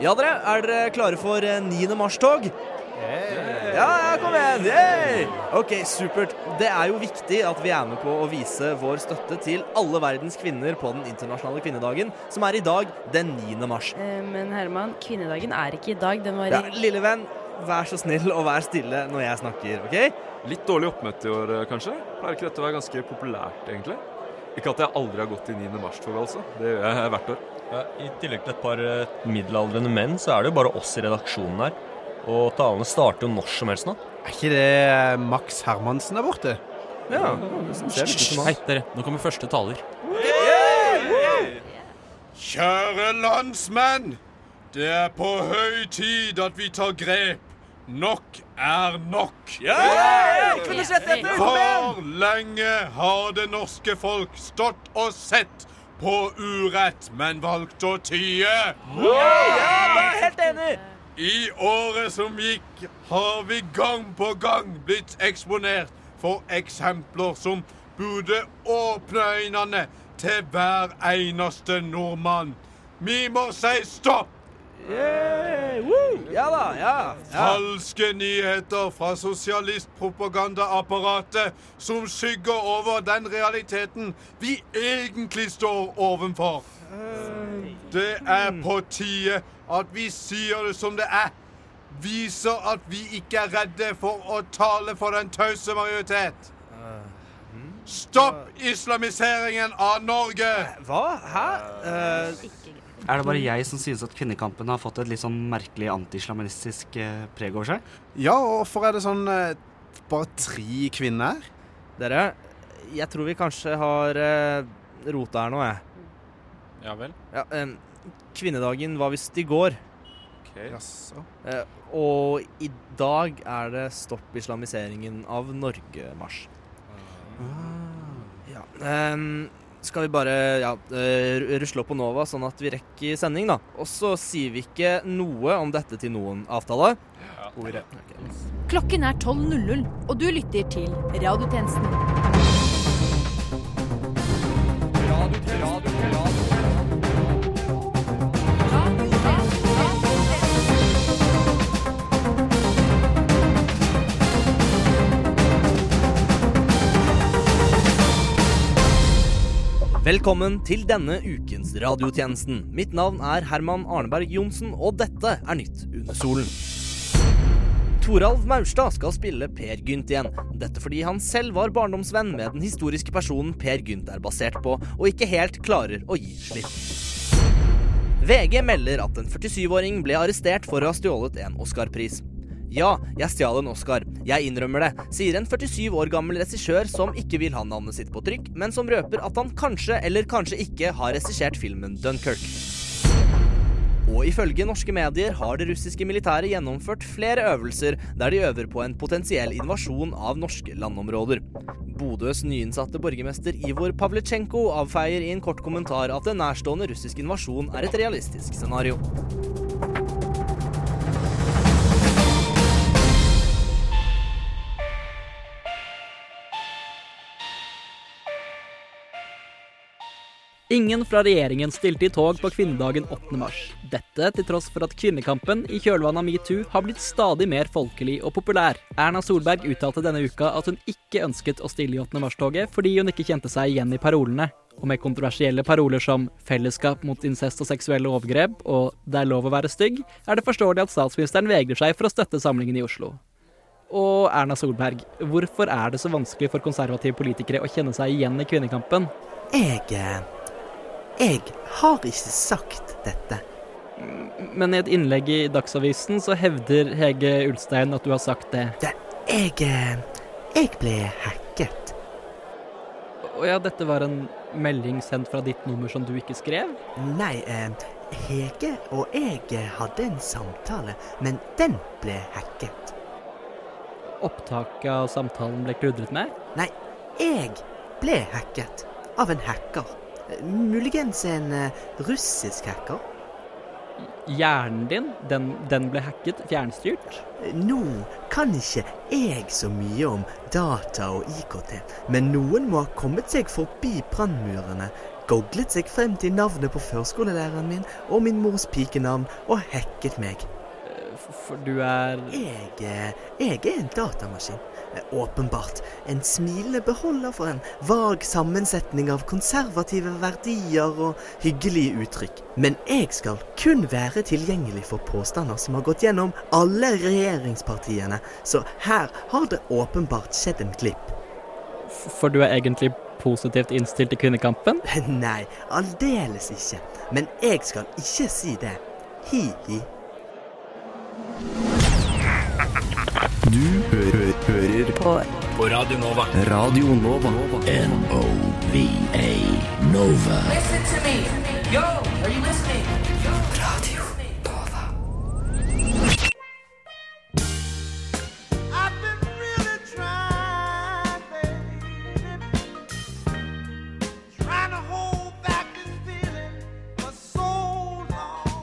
Ja, dere, er dere klare for eh, 9. mars-tog? Ja, ja, kom igjen! Yay! Ok, supert. Det er jo viktig at vi er med på å vise vår støtte til alle verdens kvinner på den internasjonale kvinnedagen, som er i dag den 9. mars. Eh, Men Herman, kvinnedagen er ikke i dag. Den var Ja, lille venn, vær så snill og vær stille når jeg snakker, OK? Litt dårlig oppmøte i år, eh, kanskje? Pleier ikke dette å være ganske populært, egentlig? Ikke at jeg aldri har gått i 9. mars-tog, altså. Det gjør jeg hvert år. Ja, I tillegg til et par eh, middelaldrende menn, så er det jo bare oss i redaksjonen her. Og talene starter jo når som helst nå. Er ikke det eh, Max Hermansen der borte? Ja, Hei, dere. Nå kommer første taler. Kjære landsmenn! Det er på høy tid at vi tar grep. Nok er nok. For lenge har det norske folk stått og sett på urett, men valgte å tie. Ja, jeg er helt enig! I året som gikk, har vi gang på gang blitt eksponert for eksempler som burde åpne øynene til hver eneste nordmann. Vi må si stopp! Woo! Ja da, ja. ja. Falske nyheter fra sosialistpropagandaapparatet som skygger over den realiteten vi egentlig står ovenfor. Det er på tide at vi sier det som det er. Viser at vi ikke er redde for å tale for den tause majoritet. Stopp islamiseringen av Norge! Hva? Hæ? Eh, Er det bare jeg som synes at kvinnekampen har fått et litt sånn merkelig antiislamistisk eh, preg over seg? Ja, og hvorfor er det sånn eh, bare tre kvinner? dere, jeg tror vi kanskje har uh, rota her nå, jeg. Ja vel? Ja, kvinnedagen var visst i går. Jaså. eh, og i dag er det Stopp islamiseringen av Norge-marsj. Ja. em, skal vi bare ja, eh, rusle opp på Nova, sånn at vi rekker sending, da. Og så sier vi ikke noe om dette til noen avtale. Klokken er 12.00, og du lytter til Radiotjenesten. Velkommen til denne ukens radiotjenesten. Mitt navn er Herman Arneberg Johnsen, og dette er Nytt under solen. Toralv Maurstad skal spille Per Gynt igjen. Dette fordi han selv var barndomsvenn med den historiske personen Per Gynt er basert på, og ikke helt klarer å gi slipp. VG melder at en 47-åring ble arrestert for å ha stjålet en Oscar-pris. Ja, jeg stjal en Oscar. Jeg innrømmer det, sier en 47 år gammel regissør som ikke vil ha navnet sitt på trykk, men som røper at han kanskje eller kanskje ikke har regissert filmen Dunkerque. Og ifølge norske medier har det russiske militæret gjennomført flere øvelser der de øver på en potensiell invasjon av norske landområder. Bodøs nyinnsatte borgermester Ivor Pavlitsjenko avfeier i en kort kommentar at en nærstående russisk invasjon er et realistisk scenario. Ingen fra regjeringen stilte i tog på kvinnedagen 8. mars. Dette til tross for at kvinnekampen i kjølvannet av metoo har blitt stadig mer folkelig og populær. Erna Solberg uttalte denne uka at hun ikke ønsket å stille i 8. mars-toget fordi hun ikke kjente seg igjen i parolene. Og med kontroversielle paroler som 'fellesskap mot incest og seksuelle overgrep' og 'det er lov å være stygg', er det forståelig at statsministeren vegrer seg for å støtte samlingen i Oslo. Og Erna Solberg, hvorfor er det så vanskelig for konservative politikere å kjenne seg igjen i kvinnekampen? Jeg eh, Jeg har ikke sagt dette. Men i et innlegg i Dagsavisen så hevder Hege Ulstein at du har sagt det. Jeg eh, Jeg ble hacket. Og ja, dette var en melding sendt fra ditt nummer som du ikke skrev? Nei, eh, Hege og jeg hadde en samtale, men den ble hacket. Opptaket av samtalen ble kludret med? Nei, jeg ble hacket av en hacker. Eh, Muligens en eh, russisk hacker. Hjernen din, den, den ble hacket, fjernstyrt? Nå kan ikke jeg så mye om data og IKT, men noen må ha kommet seg forbi brannmurene. goglet seg frem til navnet på førskolelæreren min og min mors pikenavn og hacket meg. For du er Jeg, eh, jeg er en datamaskin. Åpenbart en smilende beholder for en vag sammensetning av konservative verdier og hyggelige uttrykk. Men jeg skal kun være tilgjengelig for påstander som har gått gjennom alle regjeringspartiene, så her har det åpenbart skjedd en glipp. For du er egentlig positivt innstilt til kvinnekampen? Nei, aldeles ikke. Men jeg skal ikke si det. Hi-hi. Du hø hø hører På på Radio Nova. Radio Nova. N-O-V-A Nova. Listen to me. Yo, are you listening? Radio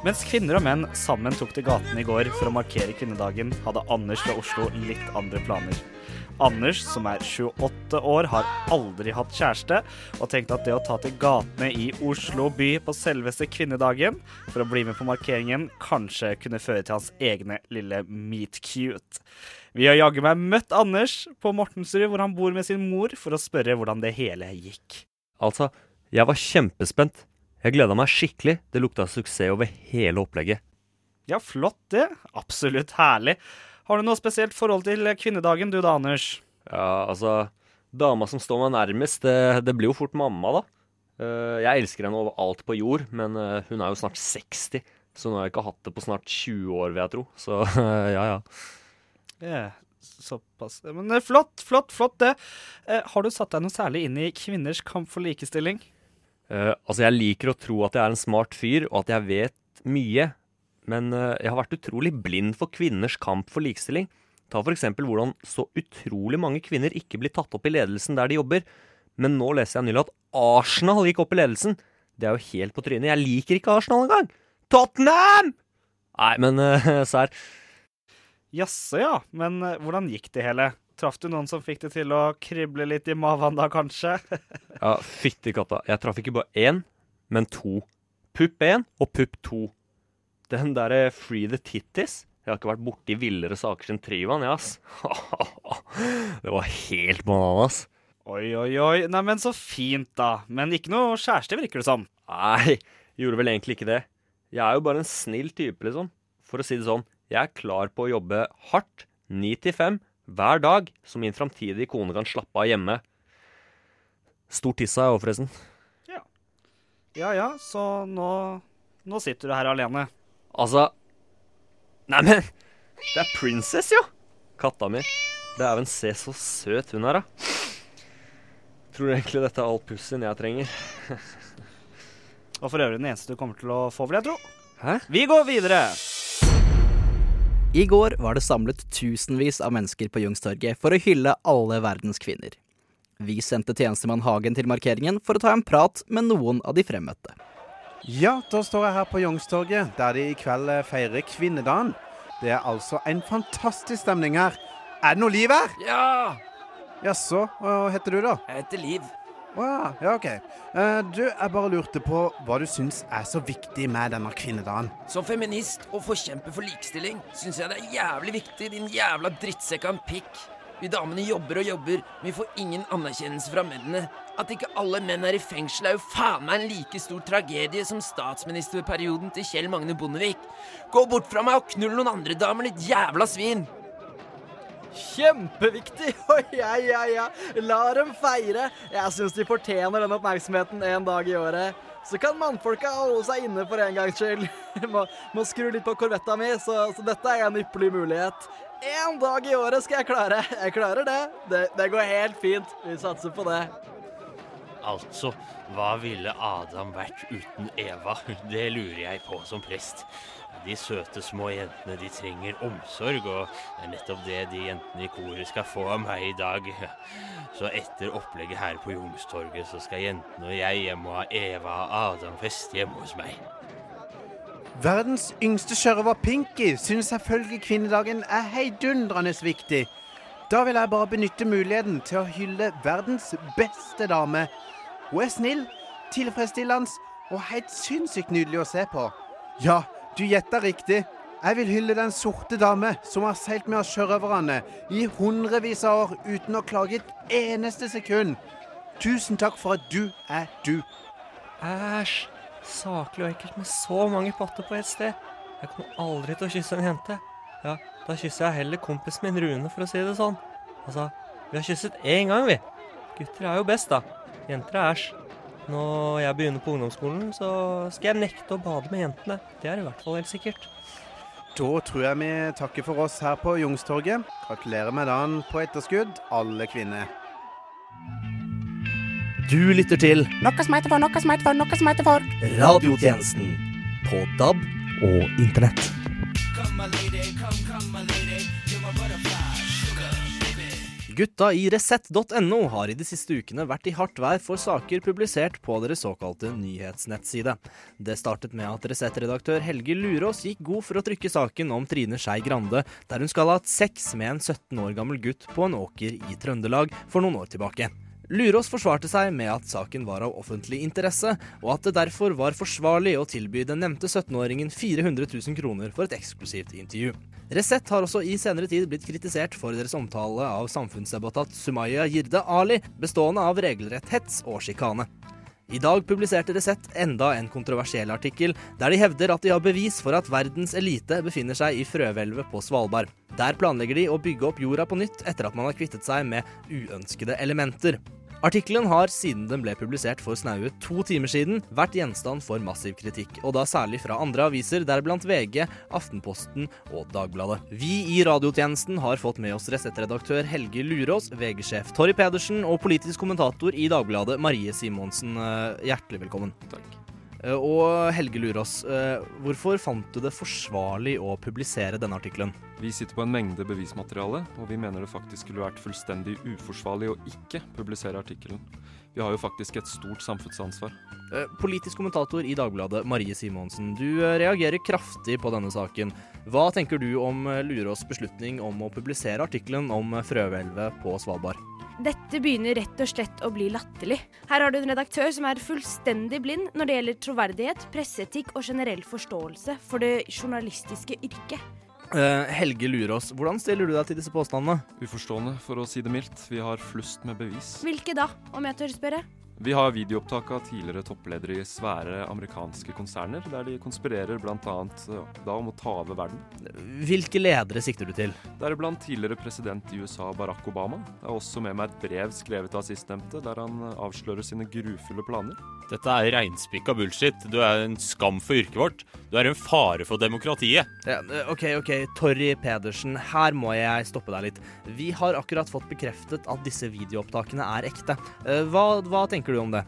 Mens kvinner og menn sammen tok til gatene i går for å markere kvinnedagen, hadde Anders fra Oslo litt andre planer. Anders, som er 28 år, har aldri hatt kjæreste, og tenkte at det å ta til gatene i Oslo by på selveste kvinnedagen for å bli med på markeringen, kanskje kunne føre til hans egne lille meet cute. Vi har jaggu meg møtt Anders på Mortensrud, hvor han bor med sin mor, for å spørre hvordan det hele gikk. Altså, jeg var kjempespent. Jeg gleda meg skikkelig. Det lukta suksess over hele opplegget. Ja, flott det. Absolutt herlig. Har du noe spesielt forhold til kvinnedagen du da, Anders? Ja, altså Dama som står meg nærmest, det, det blir jo fort mamma, da. Eh, jeg elsker henne over alt på jord, men eh, hun er jo snart 60, så nå har jeg ikke hatt det på snart 20 år, vil jeg tro. Så ja, ja. Ja, såpass. Men eh, flott, flott, flott det. Har du satt deg noe særlig inn i kvinners kamp for likestilling? Eh, altså, jeg liker å tro at jeg er en smart fyr, og at jeg vet mye. Men uh, jeg har vært utrolig blind for kvinners kamp for likestilling. Ta eksempel hvordan så utrolig mange kvinner ikke blir tatt opp i ledelsen der de jobber. Men nå leser jeg nylig at Arsenal gikk opp i ledelsen. Det er jo helt på trynet. Jeg liker ikke Arsenal engang! Tottenham! Nei, men uh, serr. Jaså ja, men eh, hvordan gikk det hele? Traff du noen som fikk det til å krible litt i maven da, kanskje? Ja, fytti katta. Jeg traff ikke bare én, men to. Pupp én og pupp to. Den derre Free the Titties Jeg har ikke vært borti villere saker siden Tryvann, jeg, ass. Det var helt bananas. Oi, oi, oi. Neimen, så fint, da. Men ikke noe kjæreste, virker det som. Nei, gjorde vel egentlig ikke det. Jeg er jo bare en snill type, liksom. For å si det sånn, jeg er klar på å jobbe hardt, ni til fem, hver dag, så min framtidige kone kan slappe av hjemme. Stor tiss har jeg òg, forresten. Ja ja, så nå Nå sitter du her alene. Altså Neimen, det er Princess, jo! Katta mi. Dæven, se så søt hun er, da. Tror egentlig dette er all pussen jeg trenger. Og for øvrig den eneste du kommer til å få, vil jeg tro. Hæ? Vi går videre. I går var det samlet tusenvis av mennesker på Youngstorget for å hylle alle verdens kvinner. Vi sendte tjenestemann Hagen til markeringen for å ta en prat med noen av de fremmøtte. Ja, da står jeg her på Youngstorget, der de i kveld eh, feirer kvinnedagen. Det er altså en fantastisk stemning her. Er det noe liv her? Ja! Jaså, hva heter du da? Jeg heter Liv. Å ja, ja, OK. Eh, du, jeg bare lurte på hva du syns er så viktig med denne kvinnedagen. Som feminist og forkjemper for likestilling syns jeg det er jævlig viktig, din jævla drittsekk av en pikk. Vi damene jobber og jobber, men vi får ingen anerkjennelse fra mennene. At ikke alle menn er i fengsel, er jo faen meg en like stor tragedie som statsministerperioden til Kjell Magne Bondevik. Gå bort fra meg og knull noen andre damer, ditt jævla svin! Kjempeviktig! Oi, ja, ja, ja. La dem feire. Jeg syns de fortjener den oppmerksomheten en dag i året. Så kan mannfolka holde seg inne for en gangs skyld. Må, må skru litt på korvetta mi, så, så dette er en ypperlig mulighet. En dag i året skal jeg klare. Jeg klarer det. Det, det går helt fint. Vi satser på det. Altså, hva ville Adam vært uten Eva? Det lurer jeg på som prest. De søte små jentene, de trenger omsorg, og det er nettopp det de jentene i koret skal få av meg i dag. Så etter opplegget her på Youngstorget, så skal jentene og jeg hjem og ha Eva og Adam-fest hjemme hos meg. Verdens yngste sjørøver Pinky syns selvfølgelig kvinnedagen er heidundrende viktig. Da vil jeg bare benytte muligheten til å hylle verdens beste dame. Hun er snill, tilfredsstillende og helt sinnssykt nydelig å se på. Ja, du gjetta riktig. Jeg vil hylle den sorte dame som har seilt med oss sjørøverne i hundrevis av år uten å klage et eneste sekund. Tusen takk for at du er du. Æsj. Saklig og ekkelt med så mange potter på ett sted. Jeg kommer aldri til å kysse en jente. Ja, da kysser jeg heller kompisen min Rune, for å si det sånn. Altså, vi har kysset én gang, vi. Gutter er jo best, da. Jenter er æsj. Når jeg begynner på ungdomsskolen, så skal jeg nekte å bade med jentene. Det er i hvert fall helt sikkert. Da tror jeg vi takker for oss her på Jungstorget. Gratulerer med dagen på etterskudd, alle kvinner. Du lytter til Noe som heter for, noe som heter for, noe som heter for. Radiotjenesten på DAB og Internett. Gutta i Resett.no har i de siste ukene vært i hardt vær for saker publisert på deres såkalte nyhetsnettside. Det startet med at Resett-redaktør Helge Lurås gikk god for å trykke saken om Trine Skei Grande, der hun skal ha hatt sex med en 17 år gammel gutt på en åker i Trøndelag for noen år tilbake. Lurås forsvarte seg med at saken var av offentlig interesse, og at det derfor var forsvarlig å tilby den nevnte 17-åringen 400 000 kroner for et eksklusivt intervju. Resett har også i senere tid blitt kritisert for deres omtale av samfunnsdebattant Sumaya Jirde Ali, bestående av regelrett hets og sjikane. I dag publiserte Resett enda en kontroversiell artikkel, der de hevder at de har bevis for at verdens elite befinner seg i frøhvelvet på Svalbard. Der planlegger de å bygge opp jorda på nytt etter at man har kvittet seg med uønskede elementer. Artikkelen har, siden den ble publisert for snaue to timer siden, vært gjenstand for massiv kritikk, og da særlig fra andre aviser, deriblant VG, Aftenposten og Dagbladet. Vi i radiotjenesten har fått med oss Resett-redaktør Helge Lurås, VG-sjef Torry Pedersen og politisk kommentator i Dagbladet Marie Simonsen. Eh, Hjertelig velkommen. Takk. Og Helge Lurås, eh, hvorfor fant du det forsvarlig å publisere denne artikkelen? Vi sitter på en mengde bevismateriale, og vi mener det faktisk skulle vært fullstendig uforsvarlig å ikke publisere artikkelen. Vi har jo faktisk et stort samfunnsansvar. Eh, Politisk kommentator i Dagbladet, Marie Simonsen. Du eh, reagerer kraftig på denne saken. Hva tenker du om eh, Lurås beslutning om å publisere artikkelen om eh, frøhvelvet på Svalbard? Dette begynner rett og slett å bli latterlig. Her har du en redaktør som er fullstendig blind når det gjelder troverdighet, presseetikk og generell forståelse for det journalistiske yrket. Eh, Helge Lurås, hvordan stiller du deg til disse påstandene? Uforstående, for å si det mildt. Vi har flust med bevis. Hvilke da, om jeg tør spørre? Vi har videoopptak av tidligere toppledere i svære amerikanske konserner, der de konspirerer bl.a. da om å ta over verden. Hvilke ledere sikter du til? Deriblant tidligere president i USA Barack Obama. Jeg har også med meg et brev skrevet av sistnevnte, der han avslører sine grufulle planer. Dette er reinspikka bullshit. Du er en skam for yrket vårt. Du er en fare for demokratiet. Ja, eh, OK, OK, Torry Pedersen, her må jeg stoppe deg litt. Vi har akkurat fått bekreftet at disse videoopptakene er ekte. Eh, Hva, hva tenker du om det?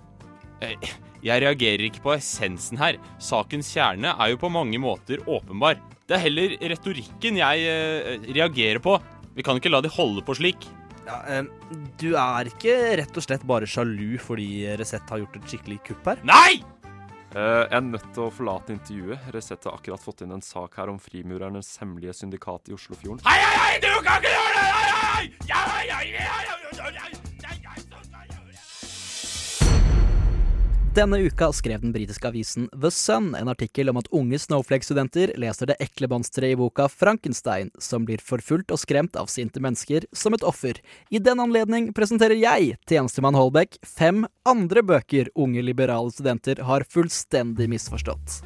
Eh, Jeg reagerer ikke på essensen her. Sakens kjerne er jo på mange måter åpenbar. Det er heller retorikken jeg eh, reagerer på. Vi kan ikke la de holde på slik. Ja, eh, du er ikke rett og slett bare sjalu fordi Resett har gjort et skikkelig kupp her? Nei! Eh, jeg er nødt til å forlate intervjuet. Resett har akkurat fått inn en sak her om frimurernes hemmelige syndikat i Oslofjorden. Hei, hei, hei! Du kan ikke gjøre det! Hei, hei, hei! Hei, hei, hei, hei, hei, hei, hei. Denne uka skrev den britiske avisen The Sun en artikkel om at unge Snowflake-studenter leser det ekle monsteret i boka Frankenstein, som blir forfulgt og skremt av sinte mennesker som et offer. I den anledning presenterer jeg, tjenestemann Holbæk, fem andre bøker unge liberale studenter har fullstendig misforstått.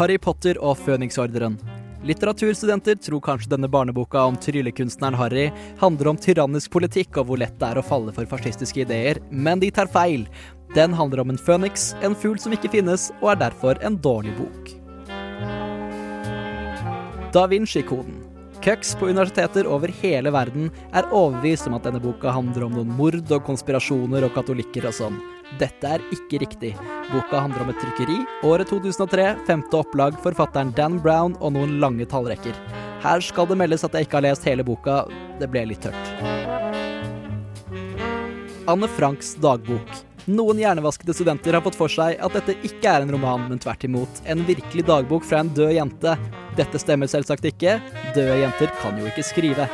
Harry Potter og Føniksordren. Litteraturstudenter tror kanskje denne barneboka om tryllekunstneren Harry handler om tyrannisk politikk og hvor lett det er å falle for fascistiske ideer, men de tar feil. Den handler om en føniks, en fugl som ikke finnes, og er derfor en dårlig bok. Da Vinci-koden. Cucks på universiteter over hele verden er overbevist om at denne boka handler om noen mord og konspirasjoner og katolikker og sånn. Dette er ikke riktig. Boka handler om et trykkeri, året 2003, femte opplag, forfatteren Dan Brown og noen lange tallrekker. Her skal det meldes at jeg ikke har lest hele boka, det ble litt tørt. Anne Franks dagbok. Noen hjernevaskede studenter har fått for seg at dette ikke er en roman, men tvert imot en virkelig dagbok fra en død jente. Dette stemmer selvsagt ikke. Døde jenter kan jo ikke skrive.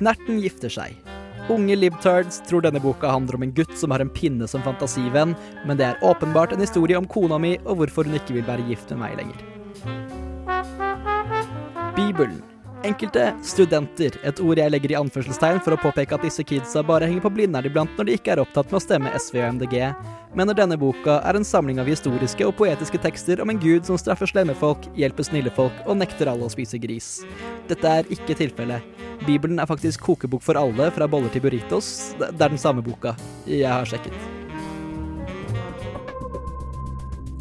Knerten gifter seg. Unge libtards tror denne boka handler om en gutt som har en pinne som fantasivenn, men det er åpenbart en historie om kona mi og hvorfor hun ikke vil være gift med meg lenger. Bibelen. Enkelte studenter, et ord jeg legger i anførselstegn for å påpeke at disse kidsa bare henger på Blindern iblant når de ikke er opptatt med å stemme SV og MDG, mener denne boka er en samling av historiske og poetiske tekster om en gud som straffer slemme folk, hjelper snille folk og nekter alle å spise gris. Dette er ikke tilfellet. Bibelen er faktisk kokebok for alle, fra boller til burritos. Det er den samme boka. Jeg har sjekket.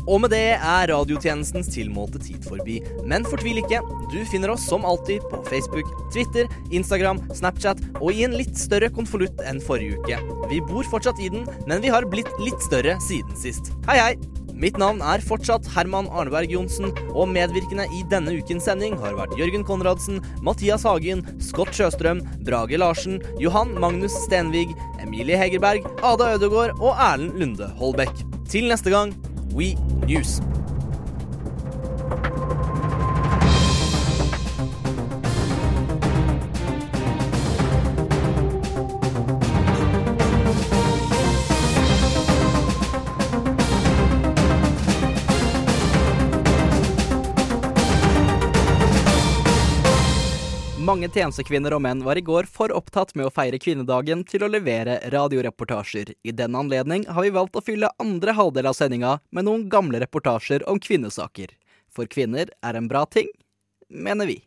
Og med det er radiotjenestens tilmålte tid forbi. Men fortvil ikke, du finner oss som alltid på Facebook, Twitter, Instagram, Snapchat og i en litt større konvolutt enn forrige uke. Vi bor fortsatt i den, men vi har blitt litt større siden sist. Hei, hei! Mitt navn er fortsatt Herman Arneberg Johnsen, og medvirkende i denne ukens sending har vært Jørgen Konradsen, Mathias Hagen, Scott Sjøstrøm, Brage Larsen, Johan Magnus Stenvig, Emilie Hegerberg, Ada Ødegaard og Erlend Lunde Holbæk. Til neste gang, We News. Tjenestekvinner og menn var i går for opptatt med å feire kvinnedagen til å levere radioreportasjer. I den anledning har vi valgt å fylle andre halvdel av sendinga med noen gamle reportasjer om kvinnesaker. For kvinner er en bra ting, mener vi.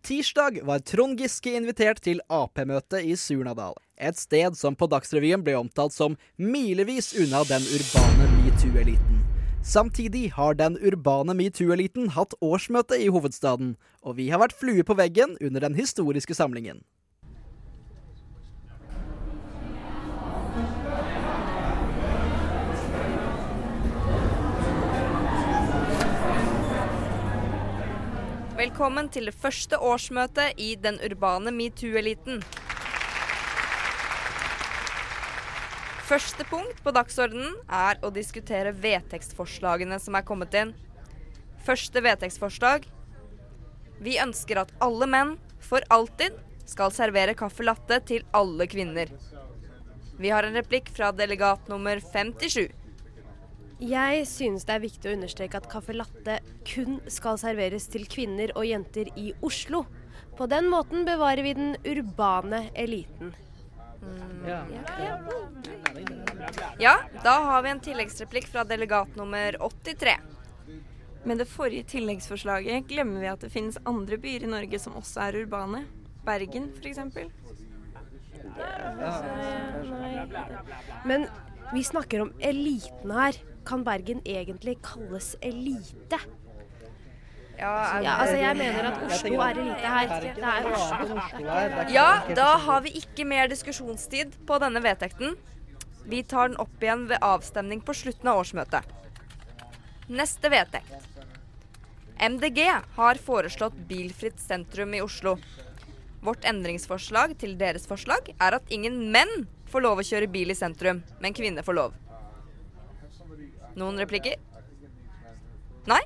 Tirsdag var Trond Giske invitert til Ap-møte i Surnadal. Et sted som på Dagsrevyen ble omtalt som milevis unna den urbane metoo-eliten. Samtidig har den urbane metoo-eliten hatt årsmøte i hovedstaden, og vi har vært flue på veggen under den historiske samlingen. Velkommen til det første årsmøtet i den urbane metoo-eliten. Første punkt på dagsordenen er å diskutere vedtekstforslagene som er kommet inn. Første vedtekstforslag. Vi ønsker at alle menn, for alltid, skal servere caffè latte til alle kvinner. Vi har en replikk fra delegat nummer 57. Jeg synes det er viktig å understreke at caffè latte kun skal serveres til kvinner og jenter i Oslo. På den måten bevarer vi den urbane eliten. Ja, da har vi en tilleggsreplikk fra delegat nummer 83. Med det forrige tilleggsforslaget glemmer vi at det finnes andre byer i Norge som også er urbane. Bergen, f.eks. Men vi snakker om eliten her. Kan Bergen egentlig kalles elite? Ja, altså jeg mener at Oslo er elite her. Det er Oslo. Ja, da har vi ikke mer diskusjonstid på denne vedtekten. Vi tar den opp igjen ved avstemning på slutten av årsmøtet. Neste vedtekt. MDG har foreslått bilfritt sentrum i Oslo. Vårt endringsforslag til deres forslag er at ingen menn får lov å kjøre bil i sentrum, men kvinner får lov. Noen replikker? Nei?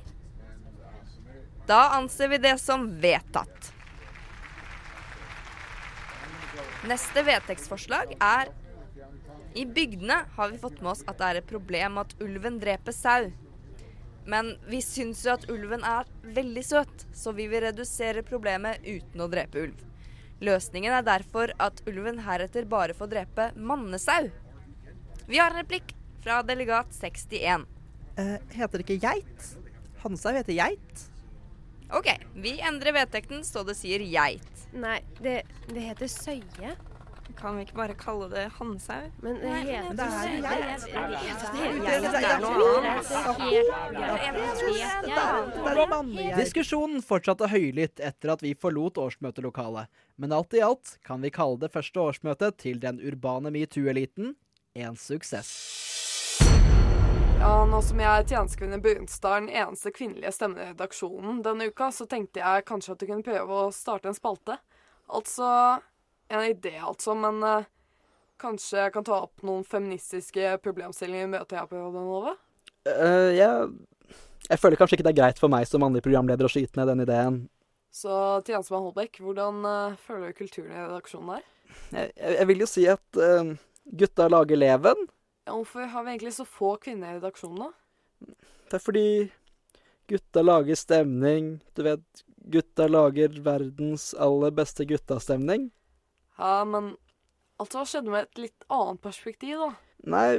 Da anser vi det som vedtatt. Neste vedtektsforslag er I bygdene har vi fått med oss at det er et problem at ulven dreper sau. Men vi syns jo at ulven er veldig søt, så vi vil redusere problemet uten å drepe ulv. Løsningen er derfor at ulven heretter bare får drepe mannesau. Vi har en replikk fra delegat 61. Eh, heter det ikke geit? Hansau heter geit. OK, vi endrer vedtekten så det sier geit. Nei, det, det heter søye. Kan vi ikke bare kalle det hannsau? Men det heter det er geit. Diskusjonen fortsatte høylytt etter at vi forlot årsmøtelokalet, men alt i alt kan vi kalle det første årsmøtet til den urbane metoo-eliten en suksess. Ja, Nå som jeg er tjenestekvinne i Bygdestad, den eneste kvinnelige stemmen i redaksjonen denne uka, så tenkte jeg kanskje at du kunne prøve å starte en spalte. Altså En idé, altså, men eh, kanskje jeg kan ta opp noen feministiske problemstillinger i møtet her på Radio Nova? Eh, jeg, jeg føler kanskje ikke det er greit for meg som mannlig programleder å skyte ned den ideen. Så tjenestemann Holbæk, hvordan eh, føler du kulturen i redaksjonen der? Jeg, jeg vil jo si at eh, gutta lager leven. Hvorfor har vi egentlig så få kvinner i redaksjonen, da? Det er fordi gutta lager stemning. Du vet, gutta lager verdens aller beste guttastemning. Ja, men altså, hva skjedde med et litt annet perspektiv, da? Nei,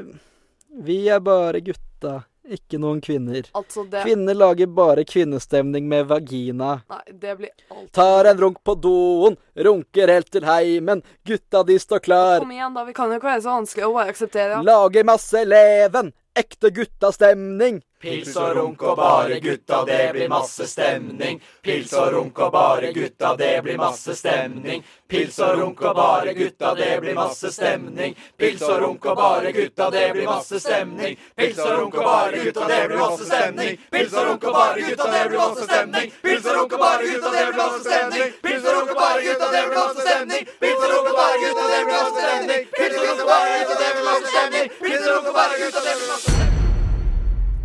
vi er bare gutta, ikke noen kvinner. Altså, det Kvinner lager bare kvinnestemning med vagina. Nei, det blir alt Tar en runk på doen, runker helt til heimen, gutta de står klar. Kom igjen, da. Vi kan jo ikke være så vanskelig å bare akseptere. Lager masse leven, ekte guttastemning. Pils og runk og bare gutta, det blir masse stemning. Pils og runk og bare gutta, det blir masse stemning. Pils og runk og bare gutta, det blir masse stemning. Pils og runk og bare gutta, det blir masse stemning. Pils og runk og bare gutta, det blir masse stemning. Pils og runk og bare gutta, det blir masse stemning. Pils og runk og bare gutta, det blir masse stemning. Pils og runk og bare gutta, det blir masse stemning. Pils og runk og bare gutta, det blir masse stemning. Pils og runk og bare gutta, det blir masse stemning. Det blir masse stemning.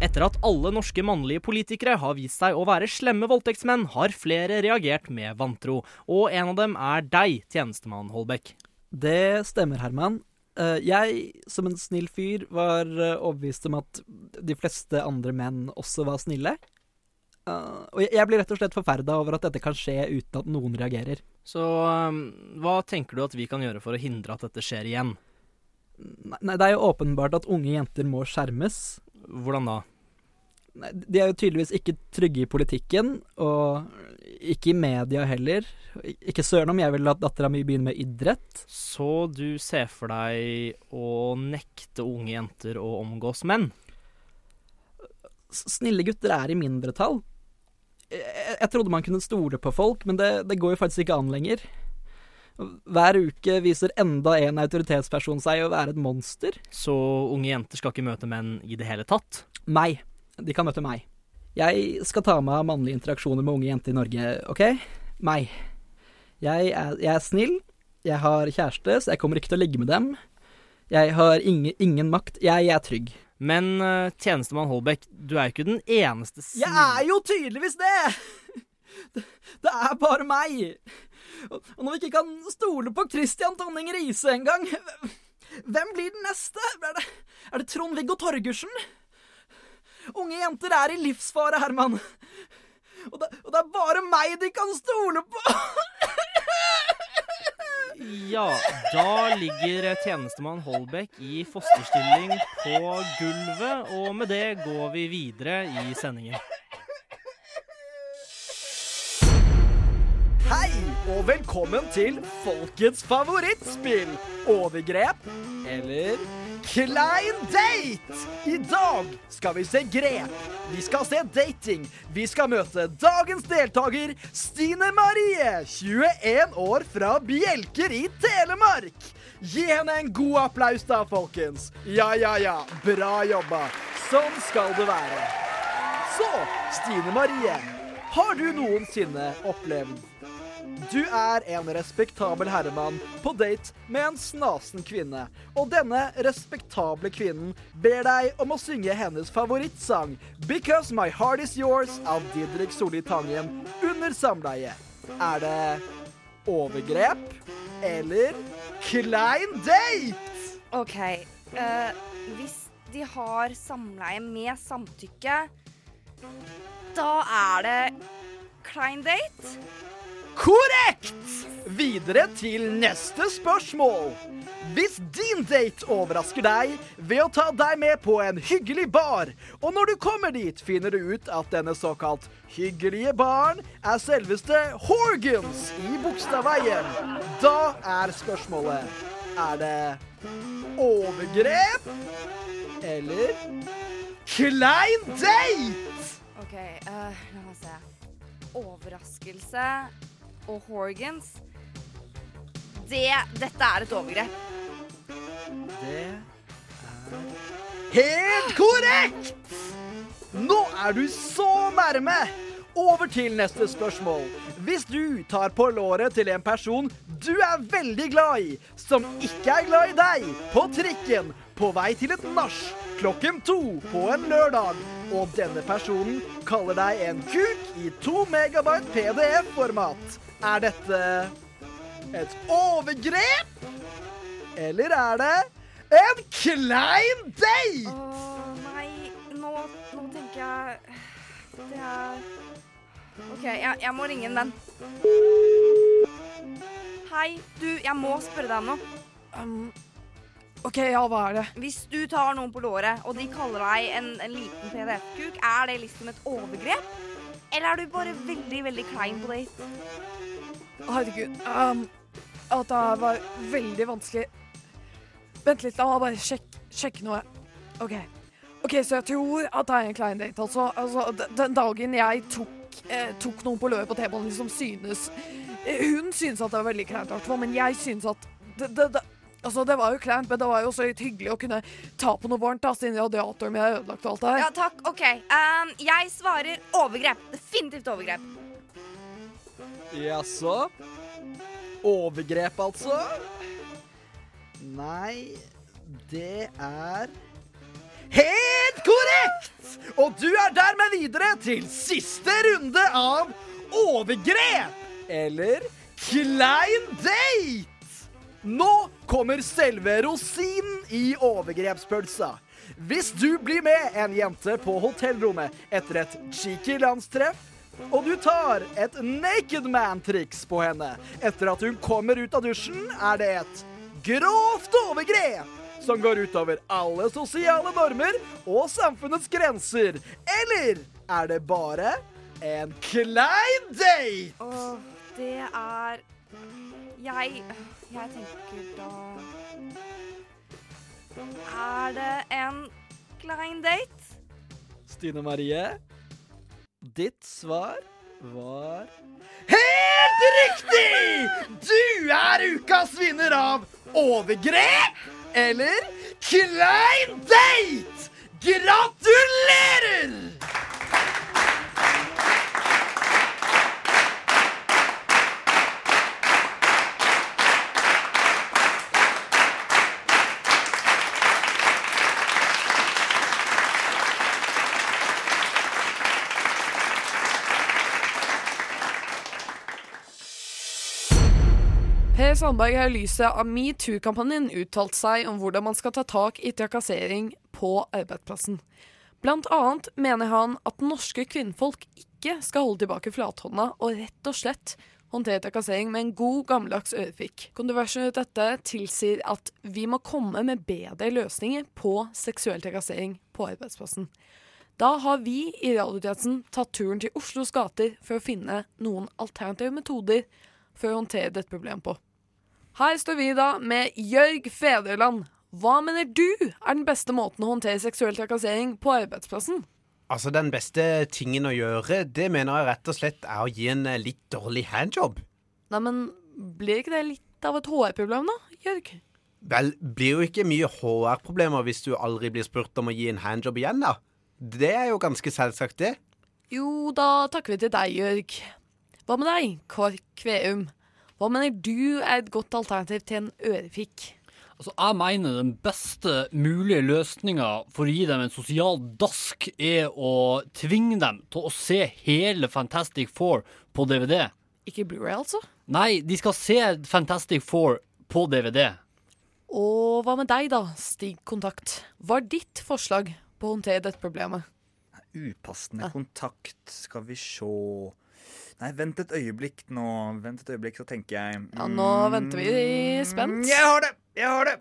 Etter at alle norske mannlige politikere har vist seg å være slemme voldtektsmenn, har flere reagert med vantro. Og en av dem er deg, tjenestemann Holbæk. Det stemmer, Herman. Eh, Jeg, som en snill fyr, var eh, overbevist om at de fleste andre menn også var snille. Eh, Og jeg- blir rett og slett forferda over at dette kan skje uten at noen reagerer. Så hva tenker du at vi kan gjøre for å hindre at dette skjer igjen? Nei, det er jo åpenbart at unge jenter må skjermes. Hvordan da? De er jo tydeligvis ikke trygge i politikken, og ikke i media heller. Ikke søren om jeg vil at dattera mi begynner med idrett. Så du ser for deg å nekte unge jenter å omgås menn? Snille gutter er i mindretall. Jeg, jeg trodde man kunne stole på folk, men det, det går jo faktisk ikke an lenger. Hver uke viser enda en autoritetsperson seg å være et monster. Så unge jenter skal ikke møte menn i det hele tatt? Meg. De kan møte meg. Jeg skal ta meg av mannlige interaksjoner med unge jenter i Norge, OK? Meg. Jeg er, jeg er snill. Jeg har kjæreste, så jeg kommer ikke til å ligge med dem. Jeg har ingen, ingen makt. Jeg er trygg. Men uh, tjenestemann Holbæk, du er jo ikke den eneste Jeg er jo tydeligvis det! Det, det er bare meg. Og når vi ikke kan stole på Christian Tonning Riise engang, hvem blir den neste? Er det, er det Trond-Viggo Torgersen? Unge jenter er i livsfare, Herman. Og det, og det er bare meg de kan stole på! Ja, da ligger tjenestemann Holbæk i fosterstilling på gulvet, og med det går vi videre i sendingen. Hei, og velkommen til folkets favorittspill, Overgrep eller Klein date! I dag skal vi se grep. Vi skal se dating. Vi skal møte dagens deltaker, Stine Marie, 21 år fra Bjelker i Telemark. Gi henne en god applaus da, folkens. Ja, ja, ja. Bra jobba. Sånn skal det være. Så, Stine Marie, har du noensinne opplevd du er en respektabel herremann på date med en snasen kvinne, og denne respektable kvinnen ber deg om å synge hennes favorittsang 'Because My Heart Is Yours' av Didrik Solli Tangen under samleie. Er det overgrep eller klein date? OK. Uh, hvis de har samleie med samtykke, da er det klein date. Korrekt! Videre til neste spørsmål. Hvis din date overrasker deg ved å ta deg med på en hyggelig bar, og når du kommer dit finner du ut at denne såkalt hyggelige baren er selveste Horgans i Bogstadveien, da er spørsmålet Er det overgrep eller klein date? OK, uh, la meg se. Overraskelse og Horgans. Det Dette er et overgrep. Det er Helt korrekt! Nå er du så nærme! Over til neste spørsmål. Hvis du tar på låret til en person du er veldig glad i, som ikke er glad i deg, på trikken, på vei til et nach, klokken to på en lørdag, og denne personen kaller deg en kuk i to megabyte PDF-format, er dette et overgrep? Eller er det en klein date? Åh, nei, nå, nå tenker jeg Det er OK, jeg, jeg må ringe en venn. Hei, du, jeg må spørre deg om noe. Um, OK, ja, hva er det? Hvis du tar noen på låret, og de kaller deg en, en liten PDF-kuk, er det liksom et overgrep? Eller er du bare veldig, veldig klein på date? Herregud. Um, at det var veldig vanskelig. Vent litt, la meg bare sjekke, sjekke noe. OK. Ok, Så jeg tror at det er en klein date, altså. altså den dagen jeg tok, eh, tok noen på løpet på T-banen, liksom synes eh, Hun synes at det var veldig kleint, men jeg synes at det, det, det, Altså, det var jo kleint, men det var jo også litt hyggelig å kunne ta på noe varmt, da, siden radiatoren min er ødelagt og alt det her. Ja, takk. OK. Um, jeg svarer overgrep. Definitivt overgrep. Jaså? Overgrep, altså? Nei, det er Helt korrekt! Og du er dermed videre til siste runde av overgrep! Eller klein date! Nå kommer selve rosinen i overgrepspølsa. Hvis du blir med en jente på hotellrommet etter et cheeky landstreff, og du tar et naked man-triks på henne etter at hun kommer ut av dusjen, er det et grovt overgrep som går utover alle sosiale normer og samfunnets grenser. Eller er det bare en klein date? Åh, det er Jeg Jeg tenker da Er det en klein date? Stine Marie, ditt svar var Helt riktig! Du er ukas vinner av overgrep eller klein date! Gratulerer! Sandberg har i lyset av metoo-kampanjen uttalt seg om hvordan man skal ta tak i trakassering på arbeidsplassen. Blant annet mener han at norske kvinnfolk ikke skal holde tilbake flathånda og rett og slett håndtere trakassering med en god, gammeldags ørefik. Kontroversen rundt dette tilsier at vi må komme med bedre løsninger på seksuell trakassering på arbeidsplassen. Da har vi i radiotjenesten tatt turen til Oslos gater for å finne noen alternative metoder for å håndtere dette problemet på. Her står vi da med Jørg Fedreland. Hva mener du er den beste måten å håndtere seksuell trakassering på arbeidsplassen? Altså, Den beste tingen å gjøre, det mener jeg rett og slett er å gi en eh, litt dårlig handjob. Nei, men blir ikke det litt av et HR-problem, da, Jørg? Vel, blir jo ikke mye HR-problemer hvis du aldri blir spurt om å gi en handjob igjen, da. Det er jo ganske selvsagt, det. Jo, da takker vi til deg, Jørg. Hva med deg, Kårk Kveum? Hva mener du er et godt alternativ til en ørefik? Altså, jeg mener den beste mulige løsninga for å gi dem en sosial dask, er å tvinge dem til å se hele Fantastic Four på DVD. Ikke Blu-ray, altså? Nei, de skal se Fantastic Four på DVD. Og hva med deg, da, Stig Kontakt? Hva er ditt forslag på å håndtere dette problemet? Upassende kontakt, skal vi sjå Nei, vent et øyeblikk nå. Vent et øyeblikk, så tenker jeg Ja, nå venter vi spent. Mm, Jeg har det! Jeg har det!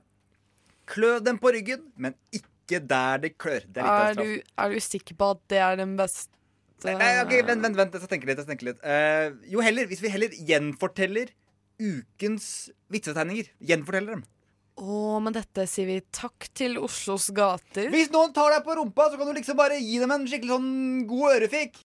Klø dem på ryggen, men ikke der det klør. Det er Er du, er du sikker på at det er den beste Nei, nei, ok, vent, vent, vent, jeg skal tenke litt. Skal tenke litt. Uh, jo heller, hvis vi heller gjenforteller ukens vitsetegninger. Gjenforteller dem. Å, men dette sier vi takk til Oslos gater. Hvis noen tar deg på rumpa, så kan du liksom bare gi dem en skikkelig sånn god ørefik.